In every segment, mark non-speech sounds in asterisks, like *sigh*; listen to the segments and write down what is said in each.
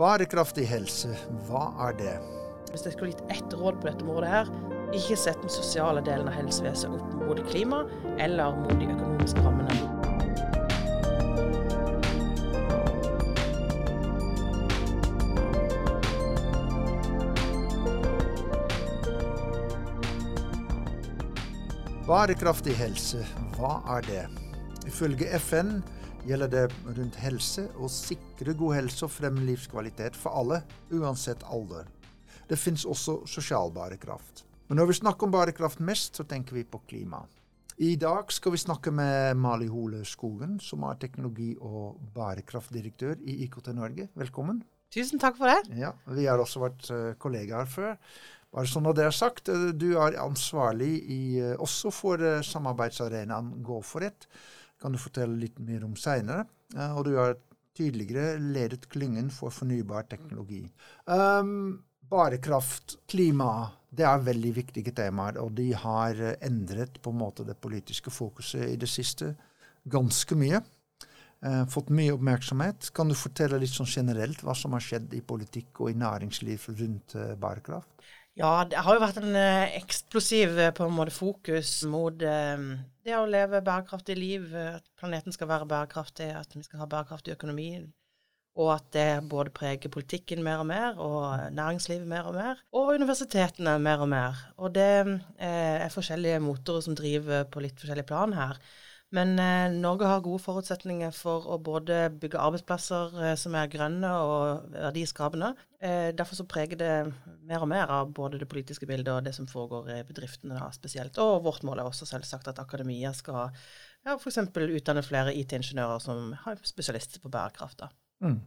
Bærekraftig helse, hva er det? Hvis jeg skulle gitt ett råd på dette området her, ikke sett den sosiale delen av helsevesenet opp mot klima eller mot de økonomiske rammene. Bærekraftig helse, hva er det? Ifølge FN gjelder det rundt helse å sikre god helse og fremme livskvalitet for alle, uansett alder. Det fins også sosial bærekraft. Men når vi snakker om bærekraft mest, så tenker vi på klima. I dag skal vi snakke med Mali Hole Skogen, som er teknologi- og bærekraftdirektør i IKT Norge. Velkommen. Tusen takk for det. Ja, Vi har også vært uh, kollegaer før. Bare sånn at det er sagt, uh, Du er ansvarlig i, uh, også for samarbeidsarenaen Gå for ett. Kan du fortelle litt mer om seinere. og du har tidligere ledet klyngen for fornybar teknologi. Um, bærekraft, klima, det er veldig viktige temaer. Og de har endret på en måte det politiske fokuset i det siste ganske mye. Eh, fått mye oppmerksomhet. Kan du fortelle litt sånn generelt hva som har skjedd i politikk og i næringsliv rundt eh, bærekraft? Ja, det har jo vært en eh, eksplosiv på en måte fokus mot det å leve bærekraftig liv, at planeten skal være bærekraftig, at vi skal ha bærekraftig økonomi, og at det både preger politikken mer og mer, og næringslivet mer og mer, og universitetene mer og mer. Og det eh, er forskjellige motorer som driver på litt forskjellig plan her. Men eh, Norge har gode forutsetninger for å både bygge arbeidsplasser eh, som er grønne og verdiskapende. Eh, derfor så preger det mer og mer av både det politiske bildet og det som foregår i bedriftene da, spesielt. Og vårt mål er også selvsagt at akademia skal ja, f.eks. utdanne flere IT-ingeniører som har spesialister på bærekraft. da. Mm.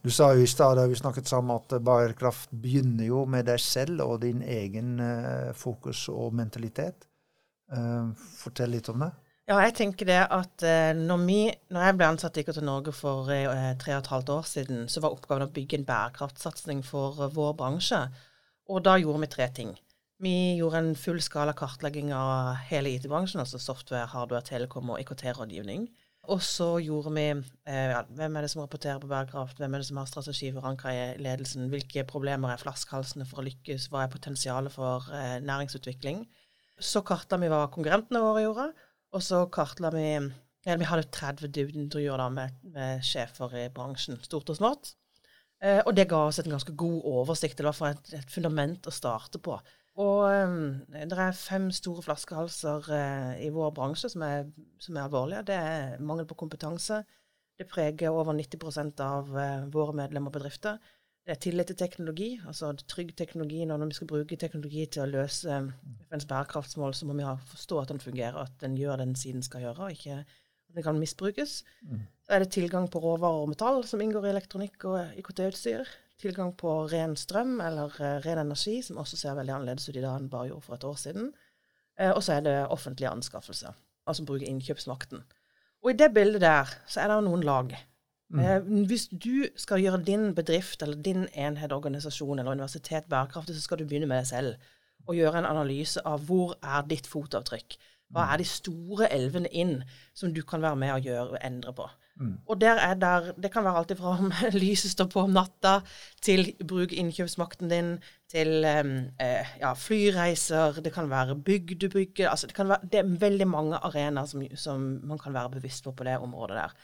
Du sa jo i stad at bærekraft begynner jo med deg selv og din egen uh, fokus og mentalitet. Uh, fortell litt om det. Ja, jeg tenker det at eh, når, vi, når jeg ble ansatt i IKT Norge for eh, tre og et halvt år siden, så var oppgaven å bygge en bærekraftsatsing for eh, vår bransje. Og da gjorde vi tre ting. Vi gjorde en fullskala kartlegging av hele IT-bransjen, altså software, hardware, telekom og IKT-rådgivning. Og så gjorde vi ja, Hvem er det som rapporterer på bærekraft? Hvem er det som har strategi forankra i ledelsen? Hvilke problemer er flaskehalsene for å lykkes? Hva er potensialet for næringsutvikling? Så kartla vi hva konkurrentene våre gjorde. Og så kartla vi eller Vi hadde 30 dybdeintervjuer med, med sjefer i bransjen, stort og smått. Eh, og det ga oss en ganske god oversikt. Det var for et, et fundament å starte på. Og um, det er fem store flaskehalser uh, i vår bransje som er, som er, alvorlige. Det er mangel på kompetanse. Det preger over 90% av uh, våre medlemmer og bedrifter. Det er tillit til teknologi, altså trygg teknologi. Når vi skal bruke teknologi til å løse um, FNs bærekraftsmål, så må vi forstå at den fungerer, at den gjør den siden skal gjøre, og ikke at den kan misbrukes. Mm. Så er det tilgang på råvarer og metall, som inngår i elektronikk og IKT-utstyr. Tilgang på ren strøm eller uh, ren energi, som også ser veldig annerledes ut i dag enn bare gjorde for et år siden. Uh, og så er det offentlige anskaffelser, altså bruke innkjøpsmakten. Og i det bildet der så er det noen lag. Mm. Eh, hvis du skal gjøre din bedrift eller din enhet, organisasjon eller universitet bærekraftig, så skal du begynne med deg selv og gjøre en analyse av hvor er ditt fotavtrykk. Hva er de store elvene inn som du kan være med å gjøre og endre på? Mm. Og der er der, Det kan være alltid fra om *laughs* lyset står på om natta, til bruk innkjøpsmakten din, til um, eh, ja, flyreiser, det kan være bygdebygge altså det, kan være, det er veldig mange arenaer som, som man kan være bevisst på på det området der.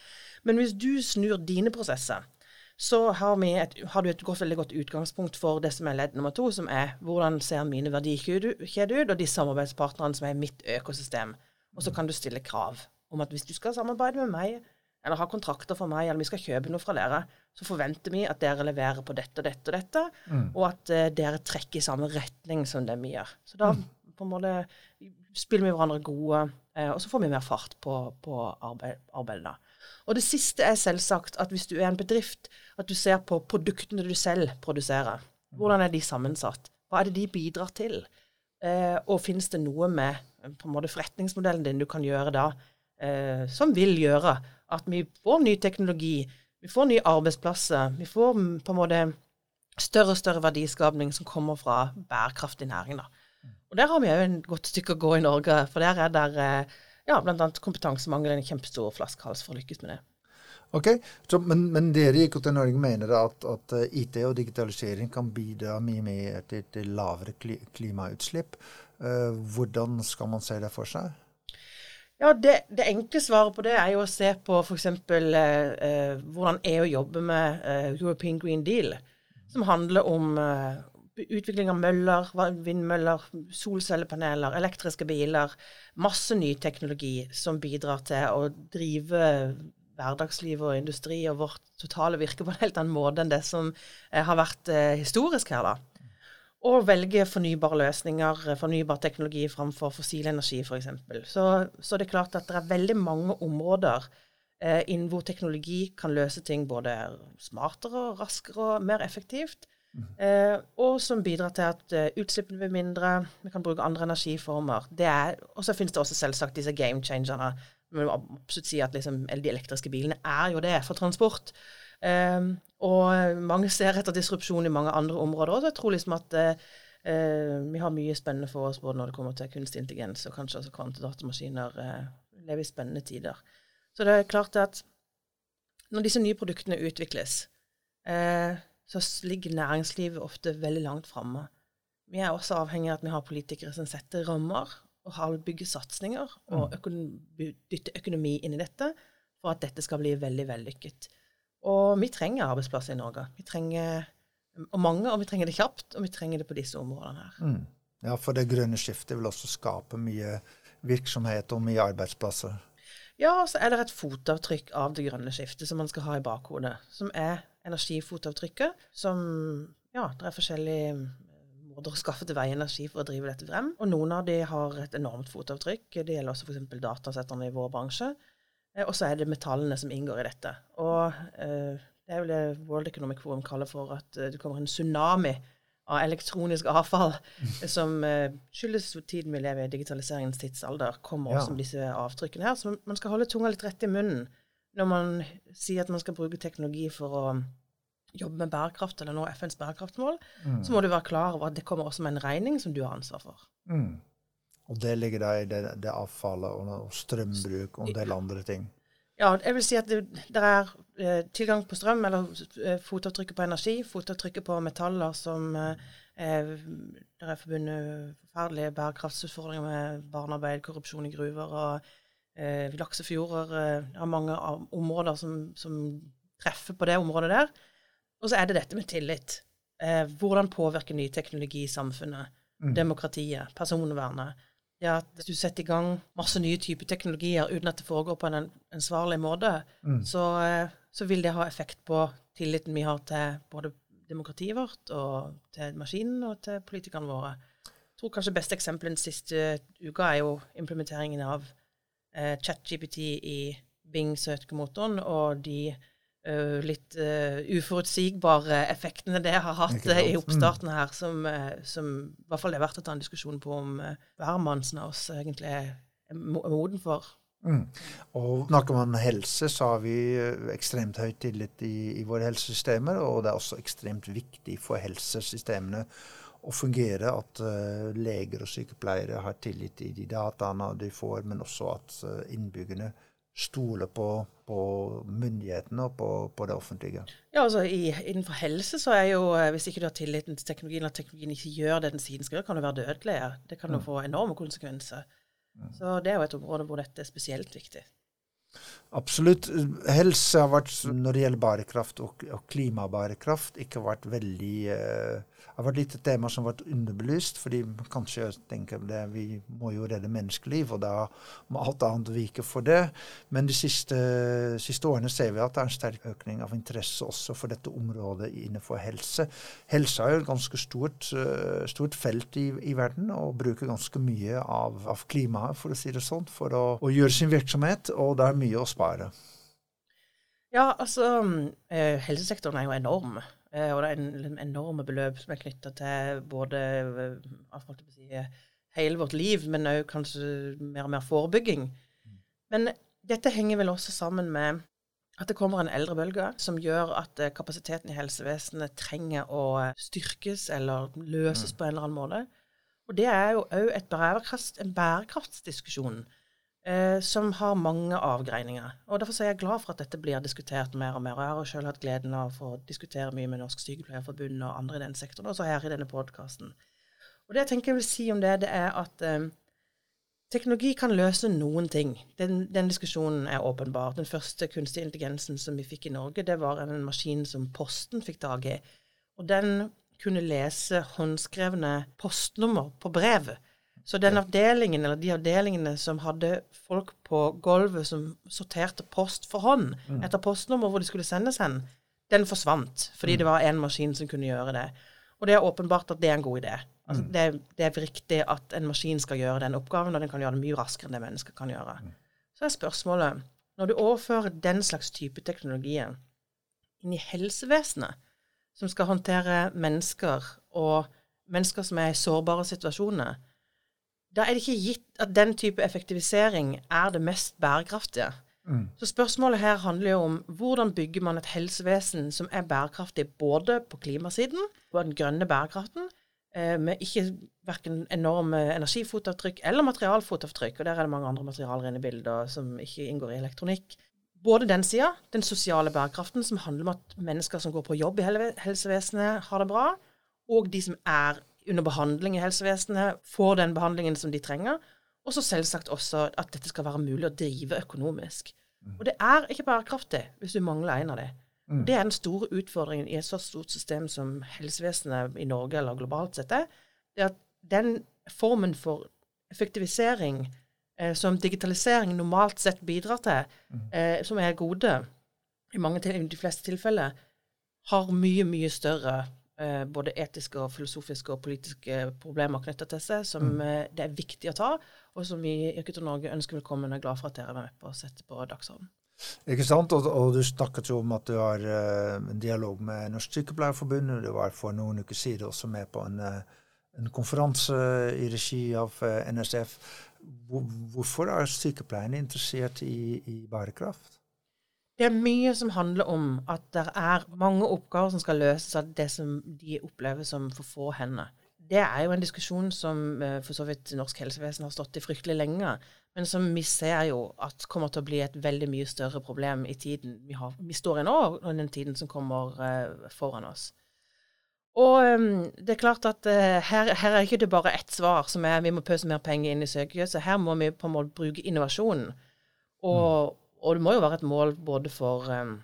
Men hvis du snur dine prosesser, så har, et, har du et godt, veldig godt utgangspunkt for det som er ledd nummer to, som er hvordan ser mine verdikjeder ut, og de samarbeidspartnerne som er mitt økosystem. Og så kan du stille krav om at hvis du skal samarbeide med meg, eller ha kontrakter for meg, eller vi skal kjøpe noe fra dere, så forventer vi at dere leverer på dette og dette og dette, mm. og at uh, dere trekker i samme retning som det vi gjør. Så da mm. på en måte spiller vi hverandre gode, uh, og så får vi mer fart på, på arbeid, arbeidet. da. Og det siste er selvsagt at hvis du er en bedrift, at du ser på produktene du selv produserer. Hvordan er de sammensatt? Hva er det de bidrar til? Eh, og finnes det noe med på en måte forretningsmodellen din du kan gjøre da, eh, som vil gjøre at vi får ny teknologi, vi får nye arbeidsplasser, vi får på en måte større og større verdiskapning som kommer fra bærekraftig næring. da. Og Der har vi òg et godt stykke å gå i Norge, for der er der eh, ja, bl.a. kompetansemangel er en kjempestor flaskehals for å lykkes med det. Ok, så, men, men, dere i IKT Norge mener at, at, eh, IT og digitalisering kan bidra mye mer til, til lavere kli, klimautslipp. Uh, hvordan skal man se det for seg? Ja, det, det, enkle svaret på det er jo å se på f.eks. Uh, uh, hvordan EU jobber med uh, European Green Deal, som handler om uh, utvikling av møller, vindmøller, solcellepaneler, elektriske biler. Masse ny teknologi som bidrar til å drive hverdagsliv og industri og vårt totale virke på en helt annen måte enn det som eh, har vært eh, historisk her. da. Og velge fornybare løsninger, eh, fornybar teknologi framfor fossil energi f.eks. Så, så det er klart at det er veldig mange områder eh, innen hvor teknologi kan løse ting både smartere, raskere og mer effektivt. Eh, og som bidrar til at uh, utslippene blir mindre, vi kan bruke andre energiformer. Og så finnes det også selvsagt disse game changerne vil absolutt si at liksom, de elektriske bilene er jo det for transport. Um, og mange ser etter disrupsjon i mange andre områder. òg. jeg tror liksom at uh, vi har mye spennende for oss både når det kommer til kunstig intelligens og kanskje også kvantedatamaskiner. Uh, lever i spennende tider. Så det er klart at når disse nye produktene utvikles, uh, så ligger næringslivet ofte veldig langt framme. Vi er også avhengig av at vi har politikere som setter rammer og har bygger satsinger og mm. dytter økonomi inn i dette for at dette skal bli veldig vellykket. Og vi trenger arbeidsplasser i Norge. Vi trenger og mange, og vi trenger det kjapt, og vi trenger det på disse områdene her. Mm. Ja, for det grønne skiftet vil også skape mye virksomhet og mye arbeidsplasser. Ja, så er det et fotavtrykk av det grønne skiftet som man skal ha i bakhodet. Som er energifotavtrykket. Som Ja, det er forskjellige måter å skaffe til veie energi for å drive dette frem. Og noen av de har et enormt fotavtrykk. Det gjelder også f.eks. datasetterne i vår bransje. Eh, og så er det metallene som inngår i dette. Og eh, det er jo det World Economic Forum kaller for at eh, det kommer en tsunami av elektronisk avfall som eh, skyldes tiden vi lever i, digitaliseringens tidsalder, kommer også med disse avtrykkene her. Så man skal holde tunga litt rett i munnen når man sier at man skal bruke teknologi for å jobbe med bærekraft eller nå FNs bærekraftsmål, mm. så må du være klar over at det kommer også med en regning som du har ansvar for. Mm. Og det ligger da i det, det avfallet og, strømbruk og en del andre ting? Ja, jeg vil si at det, det er eh, tilgang på strøm, eller eh, fotavtrykket på energi, fotavtrykket på metaller som eh, Det er forbundet forferdelige bærekraftsutfordringer med barnearbeid, korrupsjon i gruver og eh, laksefjorder. Eh, det er mange områder som, som treffer på det området der. Og så er det dette med tillit. Eh, hvordan påvirker ny teknologi samfunnet, mm. demokratiet, personvernet? Det at hvis du setter i gang masse nye typer teknologier uten at det foregår på en ansvarlig måte, mm. så, eh, så, vil det ha effekt på tilliten vi har til både demokratiet vårt og til maskinen og til politikerne våre. Jeg tror kanskje beste eksempel den siste uka er jo implementeringen av eh, ChatGPT i Bing søkemotoren og de uh, litt uh, uforutsigbare effektene det har hatt uh, i oppstarten her, som, som, i hvert fall er verdt å ta en diskusjon på om uh, mann av oss egentlig er, moden for. Mm. Og Snakker man helse, så har vi ekstremt høy tillit i, i våre helsesystemer. Og det er også ekstremt viktig for helsesystemene å fungere at uh, leger og sykepleiere har tillit i de dataene de får, men også at uh, innbyggerne stoler på, på myndighetene og på, på, det offentlige. Ja, altså i, Innenfor helse så er jo, eh, hvis ikke du har tilliten til teknologien, at teknologien ikke gjør det den siden skal gjøre, kan det være dødelig. Det kan jo mm. få enorme konsekvenser. Mm. Så det er jo et område hvor dette er spesielt viktig. Absolutt. Helse har vært, når det gjelder bærekraft og, og klimabærekraft, ikke vært veldig uh, har vært litt et tema som har vært underbelyst. fordi kanskje jeg tenker det, vi må jo redde menneskeliv, og da må alt annet vike for det. Men de siste, siste, årene ser vi at det er en sterk økning av interesse også for dette området innenfor helse. Helse er jo et ganske stort, uh, stort felt i, i, verden og bruker ganske mye av, av klimaet, for å si det sånn, for å, å gjøre sin virksomhet, og det er mye å spare. Ja, altså, eh, helsesektoren er jo enorm. Eh, og det er en, en enorme beløp som er knytta til både eh, si, hele vårt liv, men òg kanskje mer og mer forebygging. Men dette henger vel også sammen med at det kommer en eldrebølge som gjør at eh, kapasiteten i helsevesenet trenger å styrkes eller løses mm. på en eller annen måte. Og det er jo òg en bærekraftsdiskusjon. Eh, som har mange avgreininger. Og Derfor er jeg glad for at dette blir diskutert mer og mer. Og jeg har selv hatt gleden av å diskutere mye med Norsk Sykepleierforbund og andre i den sektoren, også her i denne podkasten. Og det jeg tenker jeg vil si om det, det er at eh, teknologi kan løse noen ting. Den, den, diskusjonen er åpenbar. Den første kunstige intelligensen som vi fikk i Norge, det var en maskin som Posten fikk tak i. Og den kunne lese håndskrevne postnummer på brev. Så den avdelingen, eller de avdelingene som hadde folk på gulvet som sorterte post for hånd mm. etter postnummer hvor de skulle sendes hen, den forsvant. Fordi mm. det var én maskin som kunne gjøre det. Og det er åpenbart at det er en god idé. Altså, mm. det, er, det, er riktig at en maskin skal gjøre den oppgaven, og den kan gjøre det mye raskere enn det mennesker kan gjøre. Så er spørsmålet Når du overfører den slags type teknologien inn i helsevesenet, som skal håndtere mennesker og mennesker som er i sårbare situasjoner, da er det ikke gitt at den type effektivisering er det mest bærekraftige. Mm. Så spørsmålet her handler jo om hvordan bygger man et helsevesen som er bærekraftig både på klimasiden, på den grønne bærekraften, eh, med ikke verken enorme energifotavtrykk eller materialfotavtrykk, og der er det mange andre materialer inne i bildet som ikke inngår i elektronikk. Både den sida, den sosiale bærekraften, som handler om at mennesker som går på jobb i helsevesenet, har det bra, og de som er under behandling i helsevesenet, får den behandlingen som de trenger. Og så selvsagt også at dette skal være mulig å drive økonomisk. Mm. Og det er ikke bærekraftig hvis du mangler en av det. Mm. Det er den store utfordringen i et så stort system som helsevesenet i Norge eller globalt sett er. Det at den formen for effektivisering eh, som digitalisering normalt sett bidrar til, mm. eh, som er gode i mange de fleste tilfeller, har mye, mye større eh, både etiske og filosofiske og politiske problemer knytta til seg, som mm. eh, det er viktig å ta, og som vi i Yrket Norge ønsker velkommen og er glad for at dere er med på å sette på dagsordenen. Ikke sant, og, og, du snakket jo om at du har uh, en dialog med Norsk Sykepleierforbund. og Du var for noen uker siden også med på en, uh, en konferanse i regi av uh, NSF. Hvor, hvorfor er sykepleierne interessert i, i bærekraft? Det er mye som handler om at det er mange oppgaver som skal løses av det som de opplever som for få hender. Det er jo en diskusjon som eh, for så vidt norsk helsevesen har stått i fryktelig lenge, men som vi ser jo at kommer til å bli et veldig mye større problem i tiden vi, har, vi står i nå, og den tiden som kommer uh, foran oss. Og um, det er klart at uh, her, her, er ikke det bare ett svar som er vi må pøse mer penger inn i søkelyset. Her må vi på en måte bruke innovasjonen. Og, mm. Og det må jo være et mål både for um,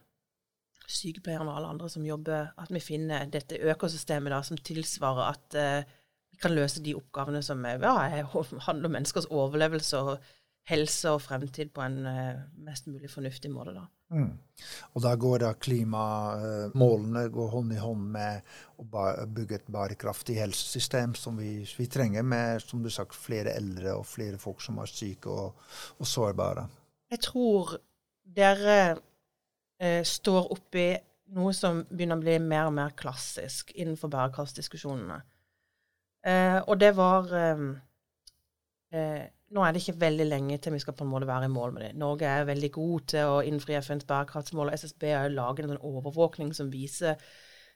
sykepleierne og alle andre som jobber, at vi finner dette økosystemet da, som tilsvarer at uh, vi kan løse de oppgavene som er, ja, handler om menneskers overlevelse og helse og fremtid på en uh, mest mulig fornuftig måte. da. Mm. Og da går da klimamålene uh, går hånd i hånd med å bygge et bærekraftig helsesystem som vi, vi, trenger, med som du sagt, flere eldre og flere folk som er syke og, og sårbare. Jeg tror dere eh, står oppi noe som begynner å bli mer og mer klassisk innenfor bærekraftsdiskusjonene. Eh, og det var eh, eh, Nå er det ikke veldig lenge til vi skal på en måte være i mål med det. Norge er veldig god til å innfri FNs bærekraftsmål, og SSB har laget en overvåkning som viser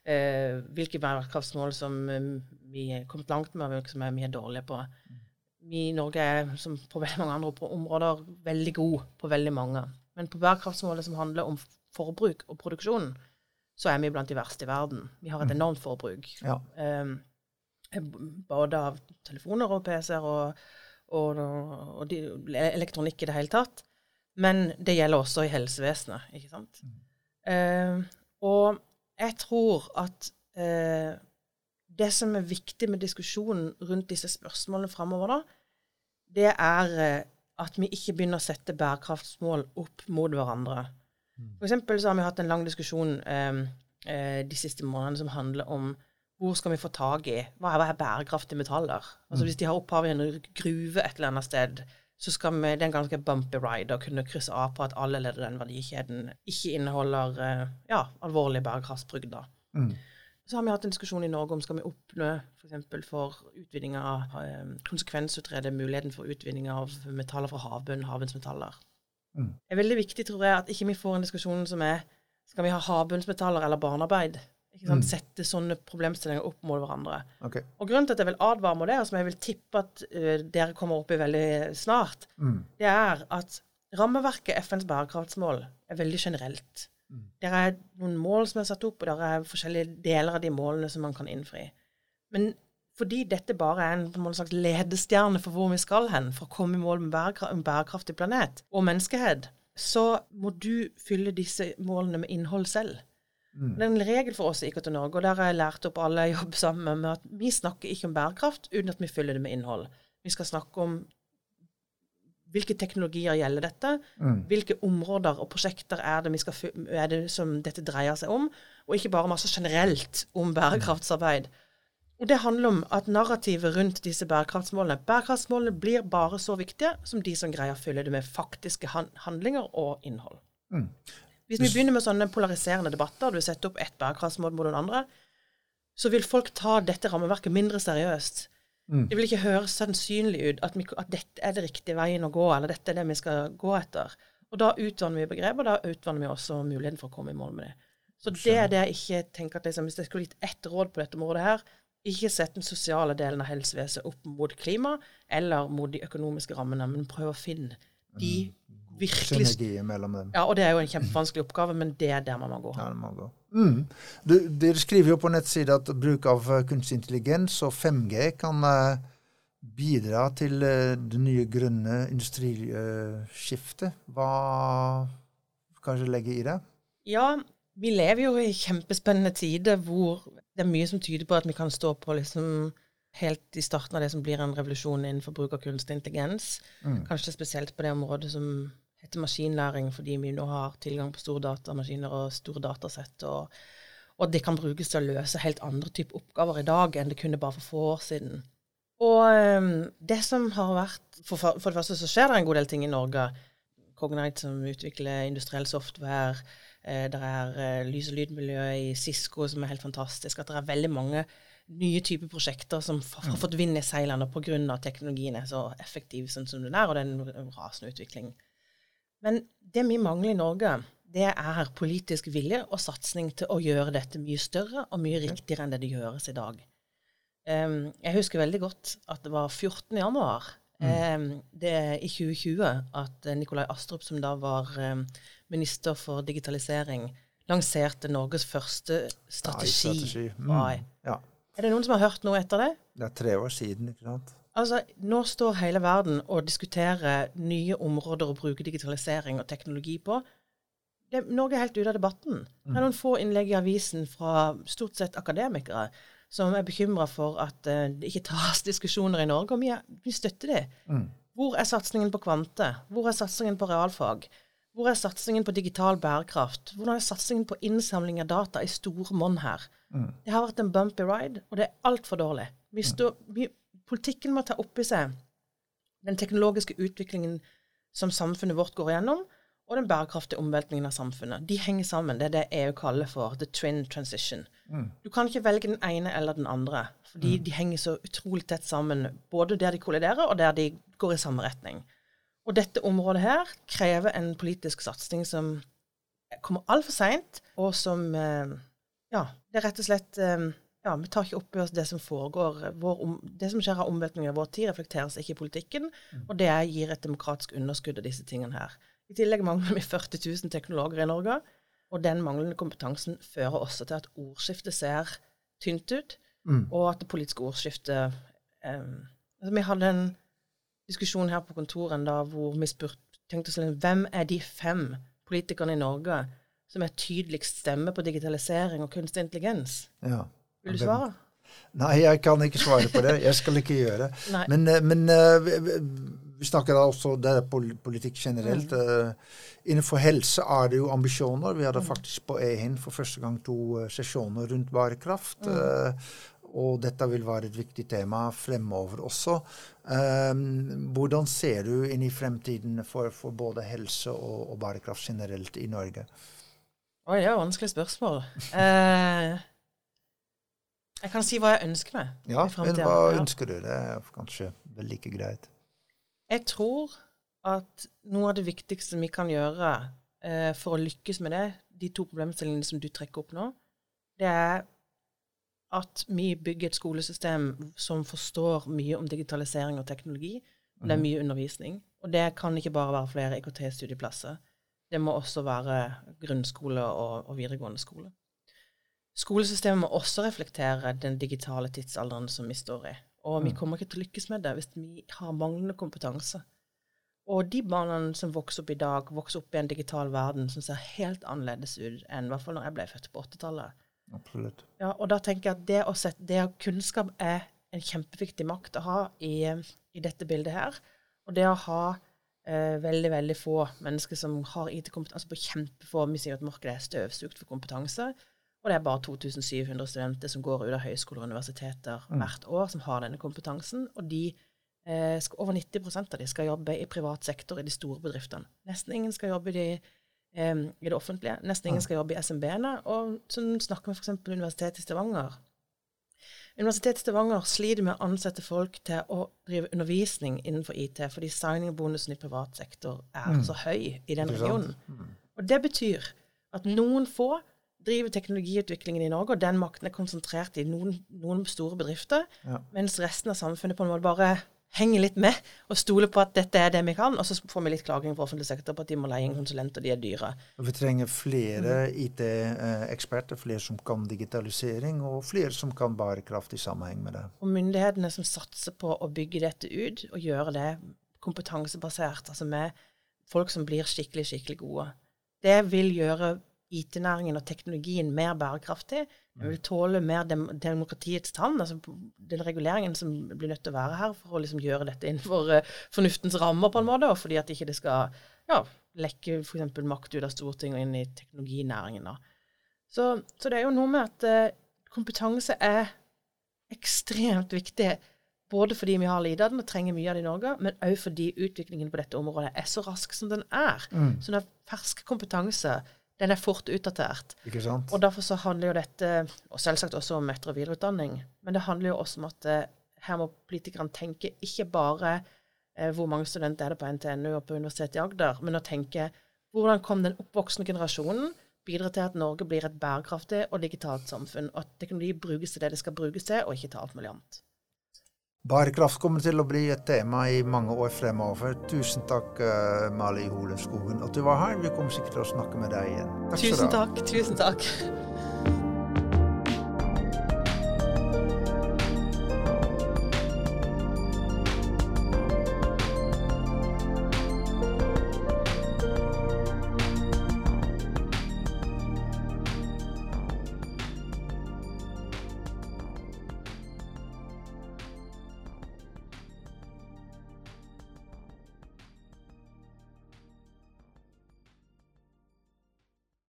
eh, hvilke bærekraftsmål som eh, vi er kommet langt med, og hvilke som er mye dårlige på. Vi i Norge er, som på veldig mange andre områder, veldig gode på veldig mange. Men på bærekraftsmålet som handler om forbruk og produksjon, så er vi blant de verste i verden. Vi har et mm. enormt forbruk. Ja. Um, både av telefoner og PC-er og, og, og de, elektronikk i det hele tatt. Men det gjelder også i helsevesenet, ikke sant. Mm. Uh, og jeg tror at uh, det som er viktig med diskusjonen rundt disse spørsmålene framover, da, det er uh, at vi ikke begynner å sette bærekraftsmål opp mot hverandre. Mm. For eksempel så har vi hatt en lang diskusjon eh, eh, de siste månedene som handler om hvor skal vi få tak i Hva er, bærekraftige metaller? Altså mm. Hvis de har opphav i en gruve et eller annet sted, så skal vi, det er en ganske bumpy ride å kunne krysse av på at alle ledd i den verdikjeden ikke inneholder eh, ja, alvorlige bærekraftsbrudd. Mm. Så har vi hatt en diskusjon i Norge om skal vi oppnå f.eks. For, for utvinning av eh, konsekvensutrede muligheten for utvinning av metaller fra havbunnen, havbunnsmetaller. Mm. Det er veldig viktig, tror jeg, at ikke vi får en diskusjon som er skal vi ha havbunnsmetaller eller barnearbeid Ikke sant? Mm. Sette sånne problemstillinger opp mot hverandre. Okay. Og grunnen til at jeg vil advare mot det, og som jeg vil tippe at uh, dere kommer opp i veldig snart, Mm. det er at rammeverket FNs bærekraftsmål er veldig generelt. Mm. Det er noen mål som er satt opp, og det er forskjellige deler av de målene som man kan innfri. Men fordi dette bare er en, en slags ledestjerne for hvor vi skal hen, for å komme i mål med en bærekraftig planet og menneskehet, så må du fylle disse målene med innhold selv. Mm. Det er en regel for oss i IKT Norge, og der har jeg lært opp alle jeg jobber sammen med at vi snakker ikke om bærekraft uten at vi fyller det med innhold. Vi skal snakke om hvilke teknologier gjelder dette, Mm. hvilke områder og prosjekter er det, vi skal, er det som dette dreier seg om, og ikke bare masse generelt om bærekraftsarbeid. Og det handler om at narrativet rundt disse bærekraftsmålene Bærekraftsmålene blir bare så viktige som de som greier å fylle det med faktiske handlinger og innhold. Mm. Hvis vi begynner med sånne polariserende debatter, du setter opp ett bærekraftsmål mot noen andre, så vil folk ta dette rammeverket mindre seriøst. Mm. Det vil ikke høres sannsynlig ut at, vi, at dette er det riktige veien å gå, eller dette er det vi skal gå etter. Og da utvanner vi begrep, og da utvanner vi også muligheten for å komme i mål med det. Så det er det jeg ikke tenker at liksom, Hvis jeg skulle gitt ett råd på dette området her, ikke sett den sosiale delen av helsevesenet opp mot klima eller mot de økonomiske rammene, men prøv å finne de virkelig Synergi mellom dem. Ja, og det er jo en kjempevanskelig oppgave, men det er der man må gå. Ja, det må gå. Mm. Du, dere skriver jo på nettsida at bruk av eh, kunstig intelligens og 5G kan eh, bidra til eh, det nye grønne industriskiftet. Hva kan du legge i det? Ja, vi lever jo i kjempespennende tider hvor det er mye som tyder på at vi kan stå på liksom helt i starten av det som blir en revolusjon innenfor bruk av kunstig intelligens. Mm. Kanskje spesielt på det området som heter maskinlæring, fordi vi nå har tilgang på store datamaskiner og store datasett. Og, og det kan brukes til å løse helt andre typer oppgaver i dag enn det kunne bare for få år siden. Og ehm, det som har vært for, for det første så skjer det en god del ting i Norge. Cognite som utvikler industriell software. Eh, det er eh, lys- og lydmiljø i Cisco som er helt fantastisk. At det er veldig mange nye typer prosjekter som har fått vind i seilene pga. teknologien er så effektiv sånn som den er, og det er en rasende utvikling. Men det vi mangler i Norge, det er politisk vilje og satsing til å gjøre dette mye større og mye riktigere enn det det gjøres i dag. Um, jeg husker veldig godt at det var 14. januar em, det, i 2020 at eh, Nikolai Astrup, som da var um, minister for digitalisering, lanserte Norges første strategi. AI. Mm. Ja. Er det noen som har hørt noe etter det? Det er tre år siden, ikke sant? Altså, Nå står hele verden og diskuterer nye områder å bruke digitalisering og teknologi på. Det, Norge er helt ute av debatten. Det er noen få innlegg i avisen fra stort sett akademikere som er bekymra for at uh, det ikke tas *laughs* diskusjoner i Norge, og vi, er, vi støtter det. Mm. Hvor er satsingen på kvante? Hvor er satsingen på realfag? Hvor er satsingen på digital bærekraft? Hvordan er satsingen på innsamling av data i store monn her? Mm. Det har vært en bumpy ride, og det er altfor dårlig. Vi står, vi, politikken må ta opp i seg den teknologiske utviklingen som samfunnet vårt går igjennom, og den bærekraftige omveltningen av samfunnet. De henger sammen. Det er det EU kaller for the twin transition. Mm. Du kan ikke velge den ene eller den andre, fordi de henger så utrolig tett sammen, både der de kolliderer, og der de går i samme retning. Og dette området her krever en politisk satsing som kommer altfor seint, og som eh, Ja, det er rett og slett eh, ja, Vi tar ikke opp i oss det som foregår. Vår om, det som skjer av omveltninger i vår tid, reflekteres ikke i politikken, og det gir et demokratisk underskudd av disse tingene her. I tillegg mangler vi 40 000 teknologer i Norge, og den manglende kompetansen fører også til at ordskiftet ser tynt ut, Mm. og at det politiske ordskiftet eh, altså Vi hadde en diskusjon her på kontoret dag hvor vi spurte tenkte oss hvem er de fem politikerne i Norge som er tydeligst stemme på digitalisering og kunstig intelligens? Ja. Vil du svare? Nei, jeg kan ikke svare på det. Jeg skal ikke gjøre det. *laughs* Men, eh, men eh, vi, vi- snakker også det er politikk generelt. Mm. Eh, Innenfor helse er det jo ambisjoner. Vi hadde faktisk på EHIN for første gang to sesjoner rundt bærekraft. Mm. Og dette vil være et viktig tema fremover også. Um, Hvordan ser du inn i fremtiden for, for både helse og, og bærekraft generelt i Norge? Oi, det er et vanskelig spørsmål. Eh, jeg kan si hva jeg ønsker meg. Ja, men hva ønsker du? Det er kanskje vel like greit. Jeg tror at noe av det viktigste vi kan gjøre eh, for å lykkes med det, de to problemstillingene som du trekker opp nå, det er at vi bygger et skolesystem som forstår mye om digitalisering og teknologi. Og det er mye undervisning. Og det kan ikke bare være flere IKT-studieplasser. Det må også være grunnskole og, og, videregående skole. Skolesystemet må også reflektere den digitale tidsalderen som vi står i. Og vi mm. kommer ikke til å lykkes med det hvis vi har manglende kompetanse. Og de barna som vokser opp i dag, vokser opp i en digital verden som ser helt annerledes ut enn i hvert fall når jeg ble født på 80-tallet. Absolutt. Ja, og da tenker jeg at det å sette, det kunnskap er en kjempeviktig makt å ha i, i dette bildet her. Og det å ha eh, veldig, veldig få mennesker som har IT-kompetanse altså på kjempefå Vi sier at markedet er støvsugd for kompetanse. Og det er bare 2700 studenter som går ut av høyskoler og universiteter mm. hvert år, som har denne kompetansen. Og de eh, skal, over 90% av de skal jobbe i privat sektor i de store bedriftene. Nesten ingen skal jobbe i, de, eh, i det offentlige. Nesten ingen skal jobbe i SMB-ene. Og så snakker vi f.eks. Universitetet i Stavanger. Universitetet i Stavanger sliter med å ansette folk til å drive undervisning innenfor IT, fordi signingbonusen i privat sektor er mm. så høy i den regionen. Mm. Og det betyr at noen få driver teknologiutviklingen i Norge, og den makten er konsentrert i noen, noen store bedrifter, ja. mens resten av samfunnet på en måte bare henger litt med og stoler på at dette er det vi kan, og så får vi litt klaging fra offentlig sektor på at de må leie inn konsulenter, de er dyre. Vi trenger flere mm. IT-eksperter, flere som kan digitalisering, og flere som kan bærekraft i sammenheng med det. Og myndighetene som satser på å bygge dette ut, og gjøre det kompetansebasert, altså med folk som blir skikkelig, skikkelig gode, det vil gjøre IT-næringen og teknologien mer bærekraftig. Den vil tåle mer dem demokratiets tann, altså den reguleringen som blir nødt til å være her for å liksom gjøre dette innenfor uh, fornuftens rammer, på en måte, og fordi at ikke det skal ja, lekke f.eks. makt ut av Stortinget og inn i teknologinæringen. Så, så, det er jo noe med at uh, kompetanse er ekstremt viktig. Både fordi vi har lite av den og trenger mye av det i Norge, men òg fordi utviklingen på dette området er så rask som den er. Mm. Så når fersk kompetanse den er fort utdatert. Ikke sant? Og derfor så handler jo dette, og selvsagt også om etter- og videreutdanning, men det handler jo også om at eh, her må politikerne tenke ikke bare eh, hvor mange studenter er det på NTNU og på Universitetet i Agder, men å tenke hvordan kom den oppvoksende generasjonen bidra til at Norge blir et bærekraftig og digitalt samfunn, og at teknologi brukes til det det skal brukes til, og ikke til alt mulig annet. Bærekraft kommer til å bli et tema i mange år fremover. Tusen takk, uh, Mali Hole Skogen, at du var her. Vi kommer sikkert til å snakke med deg igjen. Takk tusen takk. Tusen takk.